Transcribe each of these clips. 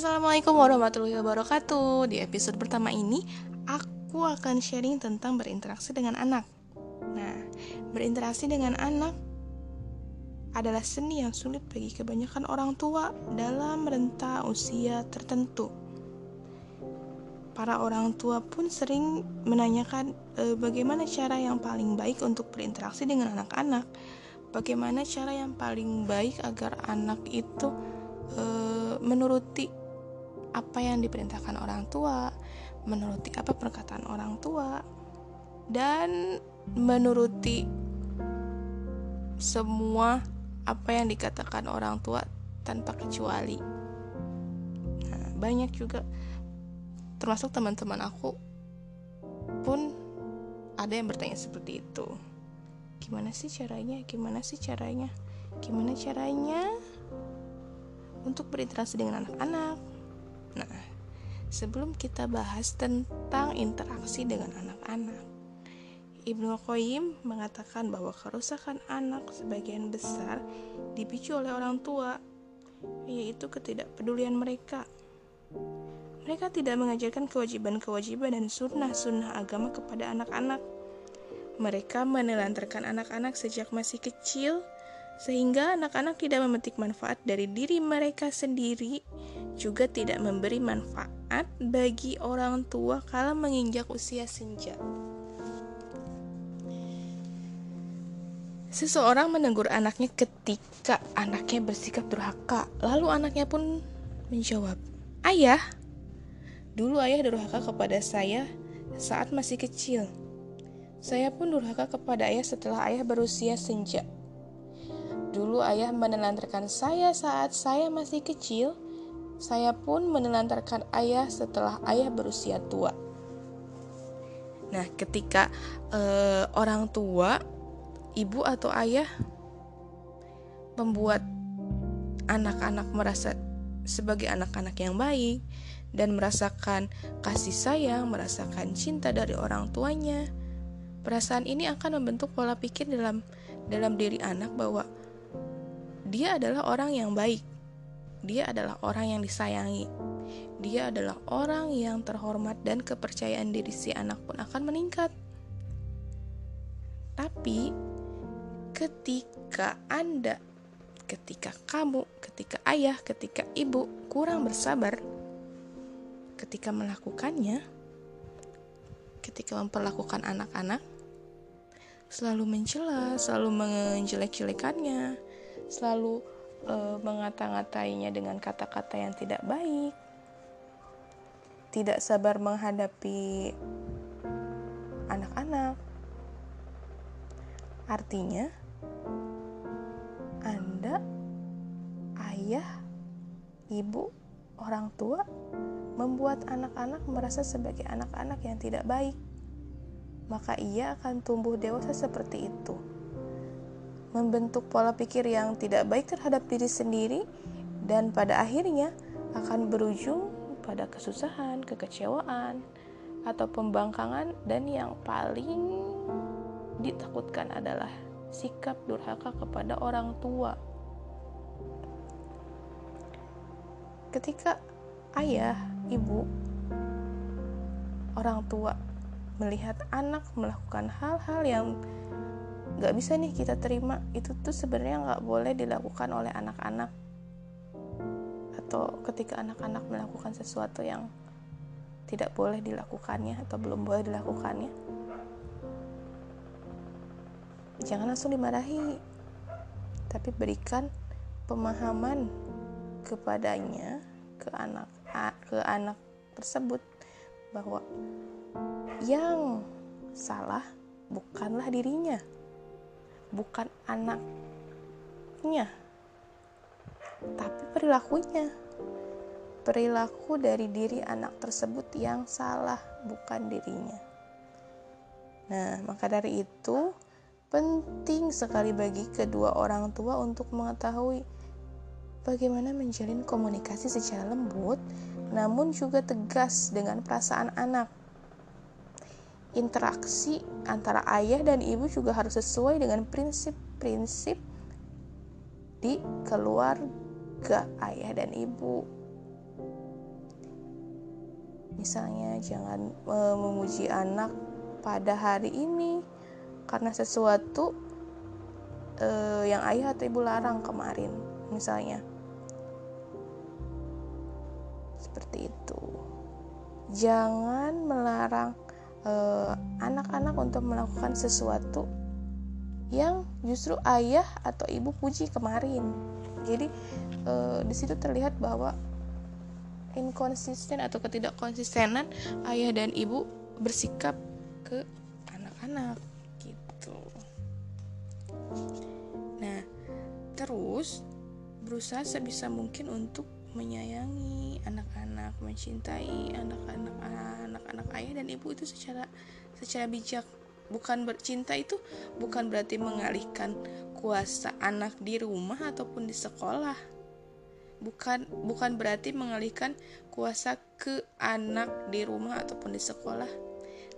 Assalamualaikum warahmatullahi wabarakatuh. Di episode pertama ini, aku akan sharing tentang berinteraksi dengan anak. Nah, berinteraksi dengan anak adalah seni yang sulit bagi kebanyakan orang tua dalam rentang usia tertentu. Para orang tua pun sering menanyakan e, bagaimana cara yang paling baik untuk berinteraksi dengan anak-anak. Bagaimana cara yang paling baik agar anak itu e, menuruti apa yang diperintahkan orang tua, menuruti apa perkataan orang tua, dan menuruti semua apa yang dikatakan orang tua tanpa kecuali. Nah, banyak juga termasuk teman-teman aku pun ada yang bertanya seperti itu. Gimana sih caranya? Gimana sih caranya? Gimana caranya untuk berinteraksi dengan anak-anak? Nah, sebelum kita bahas tentang interaksi dengan anak-anak, Ibnu Qayyim mengatakan bahwa kerusakan anak sebagian besar dipicu oleh orang tua, yaitu ketidakpedulian mereka. Mereka tidak mengajarkan kewajiban-kewajiban dan sunnah-sunnah agama kepada anak-anak. Mereka menelantarkan anak-anak sejak masih kecil, sehingga anak-anak tidak memetik manfaat dari diri mereka sendiri juga tidak memberi manfaat bagi orang tua kala menginjak usia senja. Seseorang menegur anaknya ketika anaknya bersikap durhaka, lalu anaknya pun menjawab, "Ayah, dulu ayah durhaka kepada saya saat masih kecil. Saya pun durhaka kepada ayah setelah ayah berusia senja. Dulu ayah menelantarkan saya saat saya masih kecil, saya pun menelantarkan ayah setelah ayah berusia tua. Nah, ketika uh, orang tua, ibu atau ayah membuat anak-anak merasa sebagai anak-anak yang baik dan merasakan kasih sayang, merasakan cinta dari orang tuanya. Perasaan ini akan membentuk pola pikir dalam dalam diri anak bahwa dia adalah orang yang baik dia adalah orang yang disayangi. Dia adalah orang yang terhormat dan kepercayaan diri si anak pun akan meningkat. Tapi ketika Anda, ketika kamu, ketika ayah, ketika ibu kurang bersabar ketika melakukannya, ketika memperlakukan anak-anak, selalu mencela, selalu menjelek-jelekannya, selalu e, mengata-ngatainya dengan kata-kata yang tidak baik, tidak sabar menghadapi anak-anak. Artinya, Anda, ayah, ibu, orang tua membuat anak-anak merasa sebagai anak-anak yang tidak baik, maka ia akan tumbuh dewasa seperti itu membentuk pola pikir yang tidak baik terhadap diri sendiri dan pada akhirnya akan berujung pada kesusahan, kekecewaan, atau pembangkangan dan yang paling ditakutkan adalah sikap durhaka kepada orang tua. Ketika ayah, ibu, orang tua melihat anak melakukan hal-hal yang nggak bisa nih kita terima. Itu tuh sebenarnya nggak boleh dilakukan oleh anak-anak. Atau ketika anak-anak melakukan sesuatu yang tidak boleh dilakukannya atau belum boleh dilakukannya jangan langsung dimarahi. Tapi berikan pemahaman kepadanya ke anak ke anak tersebut bahwa yang salah bukanlah dirinya bukan anaknya, tapi perilakunya. Perilaku dari diri anak tersebut yang salah, bukan dirinya. Nah, maka dari itu penting sekali bagi kedua orang tua untuk mengetahui bagaimana menjalin komunikasi secara lembut, namun juga tegas dengan perasaan anak interaksi antara ayah dan ibu juga harus sesuai dengan prinsip-prinsip di keluarga ayah dan ibu. misalnya jangan e, memuji anak pada hari ini karena sesuatu e, yang ayah atau ibu larang kemarin misalnya seperti itu jangan melarang eh, anak-anak uh, untuk melakukan sesuatu yang justru ayah atau ibu puji kemarin. Jadi uh, di situ terlihat bahwa inkonsisten atau ketidakkonsistenan ayah dan ibu bersikap ke anak-anak gitu. Nah, terus berusaha sebisa mungkin untuk menyayangi anak-anak, mencintai anak-anak anak-anak ayah dan ibu itu secara secara bijak. Bukan bercinta itu bukan berarti mengalihkan kuasa anak di rumah ataupun di sekolah. Bukan bukan berarti mengalihkan kuasa ke anak di rumah ataupun di sekolah.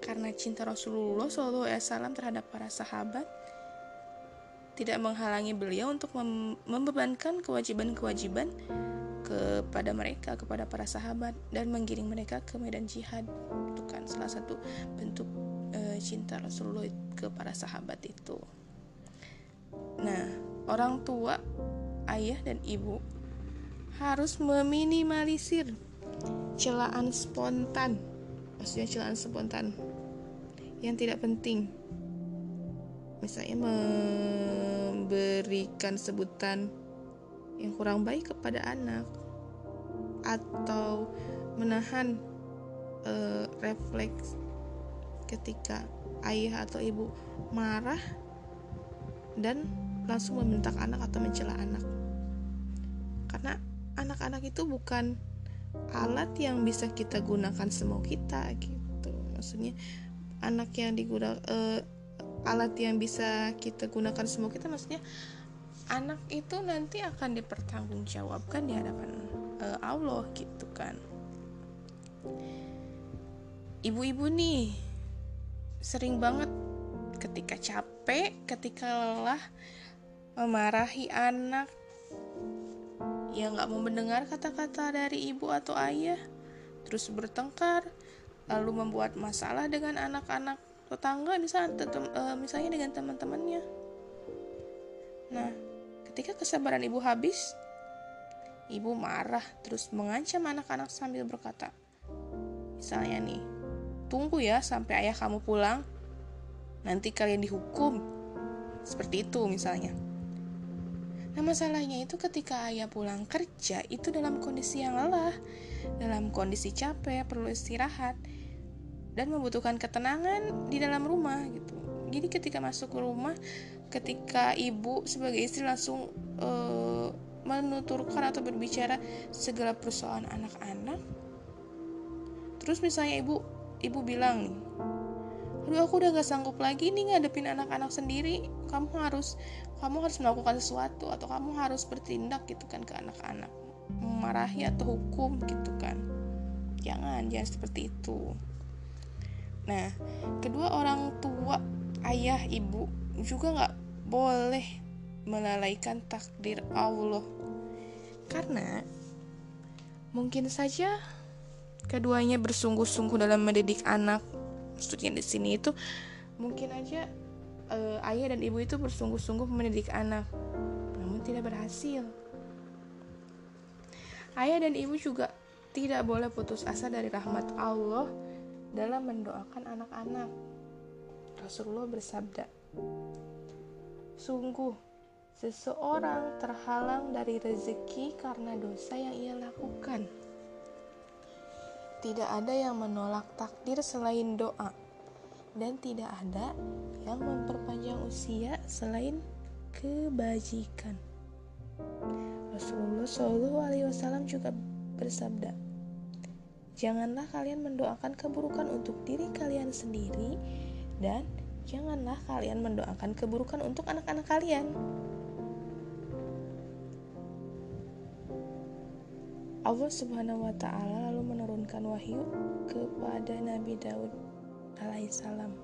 Karena cinta Rasulullah SAW terhadap para sahabat tidak menghalangi beliau untuk membebankan kewajiban-kewajiban kepada mereka kepada para sahabat dan menggiring mereka ke medan jihad. Itu kan salah satu bentuk e, cinta Rasulullah ke para sahabat itu. Nah orang tua ayah dan ibu harus meminimalisir celaan spontan. Maksudnya celaan spontan yang tidak penting. Misalnya memberikan sebutan yang kurang baik kepada anak atau menahan uh, refleks ketika ayah atau ibu marah dan langsung membentak anak atau mencela anak. Karena anak-anak itu bukan alat yang bisa kita gunakan semau kita gitu. Maksudnya anak yang digunakan uh, alat yang bisa kita gunakan semua kita maksudnya anak itu nanti akan dipertanggungjawabkan di hadapan uh, Allah gitu kan. Ibu-ibu nih sering banget ketika capek ketika lelah memarahi anak. Yang nggak mau mendengar kata-kata dari ibu atau ayah. Terus bertengkar lalu membuat masalah dengan anak-anak tetangga misalnya, uh, misalnya dengan teman-temannya. Nah Ketika kesabaran ibu habis, ibu marah terus mengancam anak-anak sambil berkata, misalnya nih, tunggu ya sampai ayah kamu pulang, nanti kalian dihukum. Seperti itu misalnya. Nah masalahnya itu ketika ayah pulang kerja itu dalam kondisi yang lelah, dalam kondisi capek, perlu istirahat, dan membutuhkan ketenangan di dalam rumah gitu. Jadi ketika masuk ke rumah, ketika ibu sebagai istri langsung uh, menuturkan atau berbicara segala persoalan anak-anak. Terus misalnya ibu ibu bilang nih aduh aku udah gak sanggup lagi nih ngadepin anak-anak sendiri. Kamu harus kamu harus melakukan sesuatu atau kamu harus bertindak gitu kan ke anak-anak. Memarahi atau hukum gitu kan. Jangan jangan seperti itu. Nah kedua orang tua ayah ibu juga nggak boleh melalaikan takdir Allah. Karena mungkin saja keduanya bersungguh-sungguh dalam mendidik anak maksudnya di sini itu mungkin aja uh, ayah dan ibu itu bersungguh-sungguh mendidik anak namun tidak berhasil. Ayah dan ibu juga tidak boleh putus asa dari rahmat Allah dalam mendoakan anak-anak. Rasulullah bersabda Sungguh, seseorang terhalang dari rezeki karena dosa yang ia lakukan. Tidak ada yang menolak takdir selain doa, dan tidak ada yang memperpanjang usia selain kebajikan. Rasulullah Shallallahu Alaihi Wasallam juga bersabda, Janganlah kalian mendoakan keburukan untuk diri kalian sendiri dan janganlah kalian mendoakan keburukan untuk anak-anak kalian. Allah Subhanahu wa taala lalu menurunkan wahyu kepada Nabi Daud alaihissalam.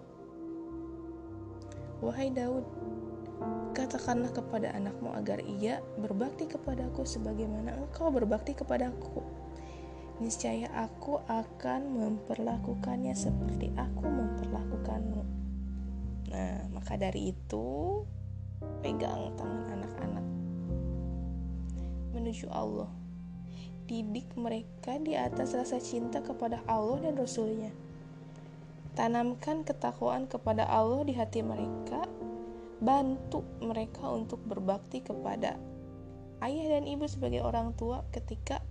Wahai Daud, katakanlah kepada anakmu agar ia berbakti kepadaku sebagaimana engkau berbakti kepadaku. niscaya aku akan memperlakukannya seperti aku memperlakukanmu. Nah, maka dari itu, pegang tangan anak-anak menuju Allah. Didik mereka di atas rasa cinta kepada Allah dan Rasulnya. Tanamkan ketakwaan kepada Allah di hati mereka. Bantu mereka untuk berbakti kepada ayah dan ibu sebagai orang tua ketika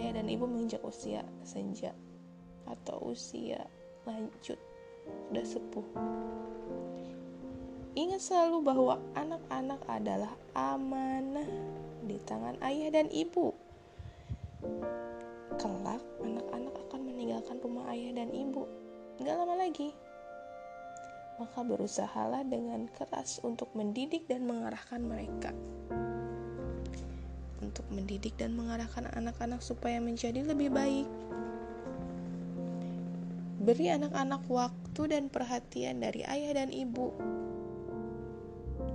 ayah dan ibu menginjak usia senja atau usia lanjut sudah sepuh. Ingat selalu bahwa anak-anak adalah amanah di tangan ayah dan ibu. Kelak anak-anak akan meninggalkan rumah ayah dan ibu. Gak lama lagi. Maka berusahalah dengan keras untuk mendidik dan mengarahkan mereka untuk mendidik dan mengarahkan anak-anak supaya menjadi lebih baik. Beri anak-anak waktu dan perhatian dari ayah dan ibu.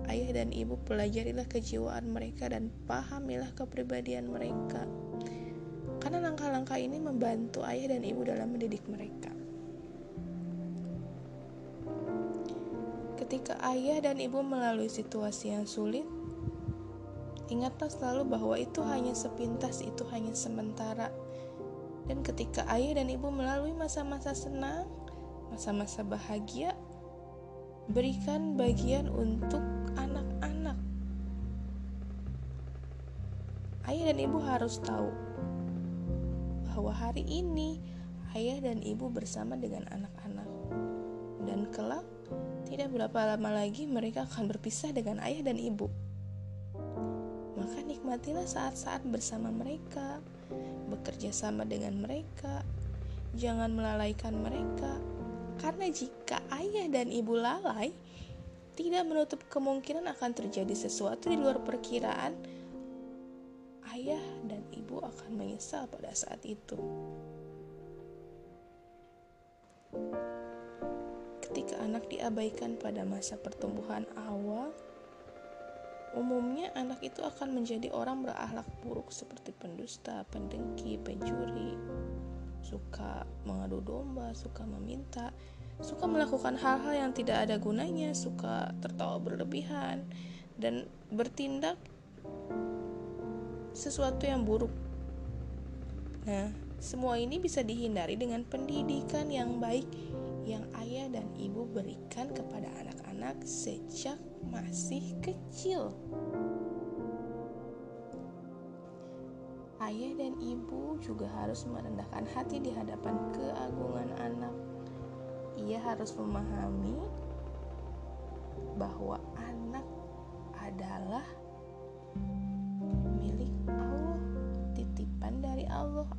Ayah dan ibu pelajarilah kejiwaan mereka dan pahamilah kepribadian mereka. Karena langkah-langkah ini membantu ayah dan ibu dalam mendidik mereka. Ketika ayah dan ibu melalui situasi yang sulit, Ingatlah selalu bahwa itu hanya sepintas, itu hanya sementara. Dan ketika ayah dan ibu melalui masa-masa senang, masa-masa bahagia, berikan bagian untuk anak-anak. Ayah dan ibu harus tahu bahwa hari ini ayah dan ibu bersama dengan anak-anak. Dan kelak, tidak berapa lama lagi mereka akan berpisah dengan ayah dan ibu maka nikmatilah saat-saat bersama mereka, bekerja sama dengan mereka, jangan melalaikan mereka, karena jika ayah dan ibu lalai, tidak menutup kemungkinan akan terjadi sesuatu di luar perkiraan. Ayah dan ibu akan menyesal pada saat itu. Ketika anak diabaikan pada masa pertumbuhan awal, Umumnya anak itu akan menjadi orang berakhlak buruk seperti pendusta, pendengki, pencuri, suka mengadu domba, suka meminta, suka melakukan hal-hal yang tidak ada gunanya, suka tertawa berlebihan dan bertindak sesuatu yang buruk. Nah, semua ini bisa dihindari dengan pendidikan yang baik yang ayah dan ibu berikan kepada anak-anak sejak masih kecil. Ayah dan ibu juga harus merendahkan hati di hadapan keagungan anak. Ia harus memahami bahwa anak adalah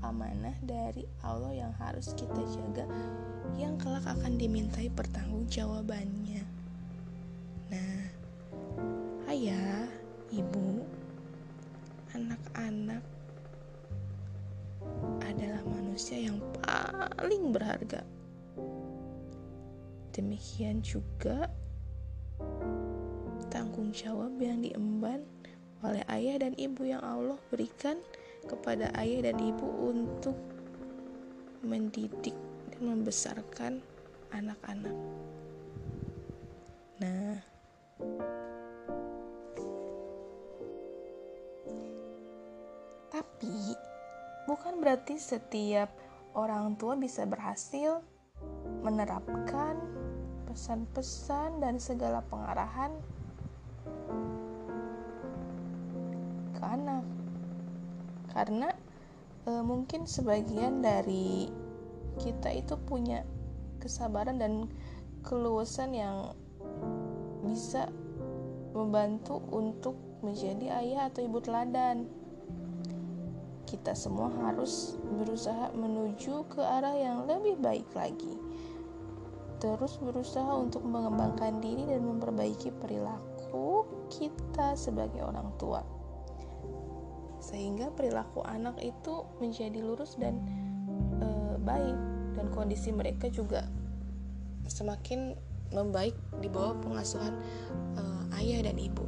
amanah dari Allah yang harus kita jaga, yang kelak akan dimintai pertanggungjawabannya. Nah, ayah, ibu, anak-anak adalah manusia yang paling berharga. Demikian juga tanggung jawab yang diemban oleh ayah dan ibu yang Allah berikan kepada ayah dan ibu untuk mendidik dan membesarkan anak-anak. Nah, Tapi bukan berarti setiap orang tua bisa berhasil menerapkan pesan-pesan dan segala pengarahan ke anak. Karena e, mungkin sebagian dari kita itu punya kesabaran dan keluasan yang bisa membantu untuk menjadi ayah atau ibu teladan kita semua harus berusaha menuju ke arah yang lebih baik lagi. Terus berusaha untuk mengembangkan diri dan memperbaiki perilaku kita sebagai orang tua. Sehingga perilaku anak itu menjadi lurus dan e, baik dan kondisi mereka juga semakin membaik di bawah pengasuhan e, ayah dan ibu.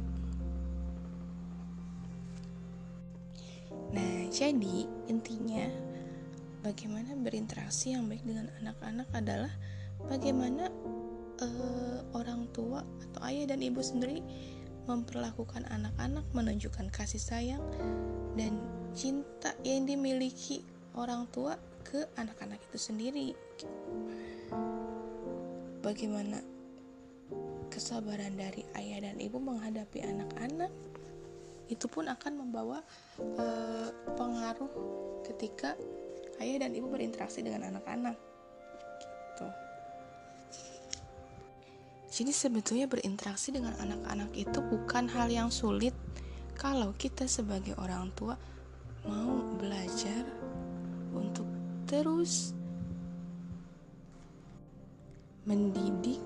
Nah, jadi intinya bagaimana berinteraksi yang baik dengan anak-anak adalah bagaimana uh, orang tua atau ayah dan ibu sendiri memperlakukan anak-anak, menunjukkan kasih sayang dan cinta yang dimiliki orang tua ke anak-anak itu sendiri. Bagaimana kesabaran dari ayah dan ibu menghadapi anak-anak itu pun akan membawa uh, pengaruh ketika ayah dan ibu berinteraksi dengan anak-anak. Jadi sebetulnya berinteraksi dengan anak-anak itu bukan hal yang sulit kalau kita sebagai orang tua mau belajar untuk terus mendidik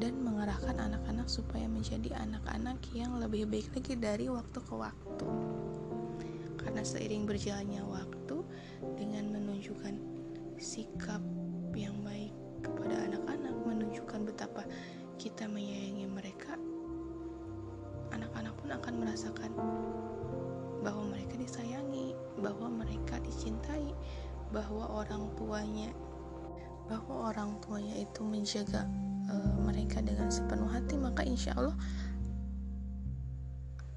dan mengerahkan anak-anak supaya menjadi anak-anak yang lebih baik lagi dari waktu ke waktu. Karena seiring berjalannya waktu dengan menunjukkan sikap kita menyayangi mereka, anak-anak pun akan merasakan bahwa mereka disayangi, bahwa mereka dicintai, bahwa orang tuanya bahwa orang tuanya itu menjaga uh, mereka dengan sepenuh hati, maka insya Allah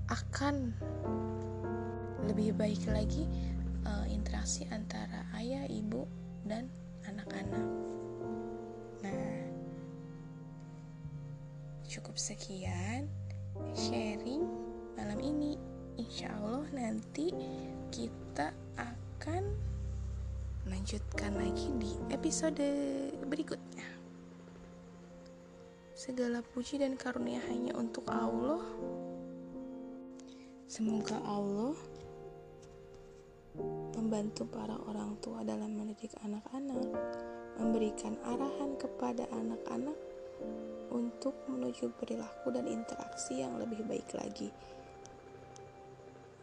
akan lebih baik lagi uh, interaksi antara ayah, cukup sekian sharing malam ini. Insya Allah nanti kita akan lanjutkan lagi di episode berikutnya. Segala puji dan karunia hanya untuk Allah. Semoga Allah membantu para orang tua dalam mendidik anak-anak memberikan arahan kepada anak-anak untuk menuju perilaku dan interaksi yang lebih baik lagi.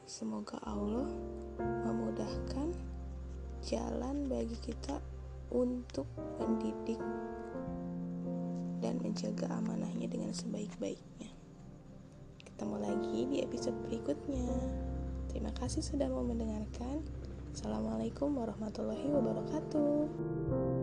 Semoga Allah memudahkan jalan bagi kita untuk mendidik dan menjaga amanahnya dengan sebaik-baiknya. Ketemu lagi di episode berikutnya. Terima kasih sudah mau mendengarkan. Assalamualaikum warahmatullahi wabarakatuh.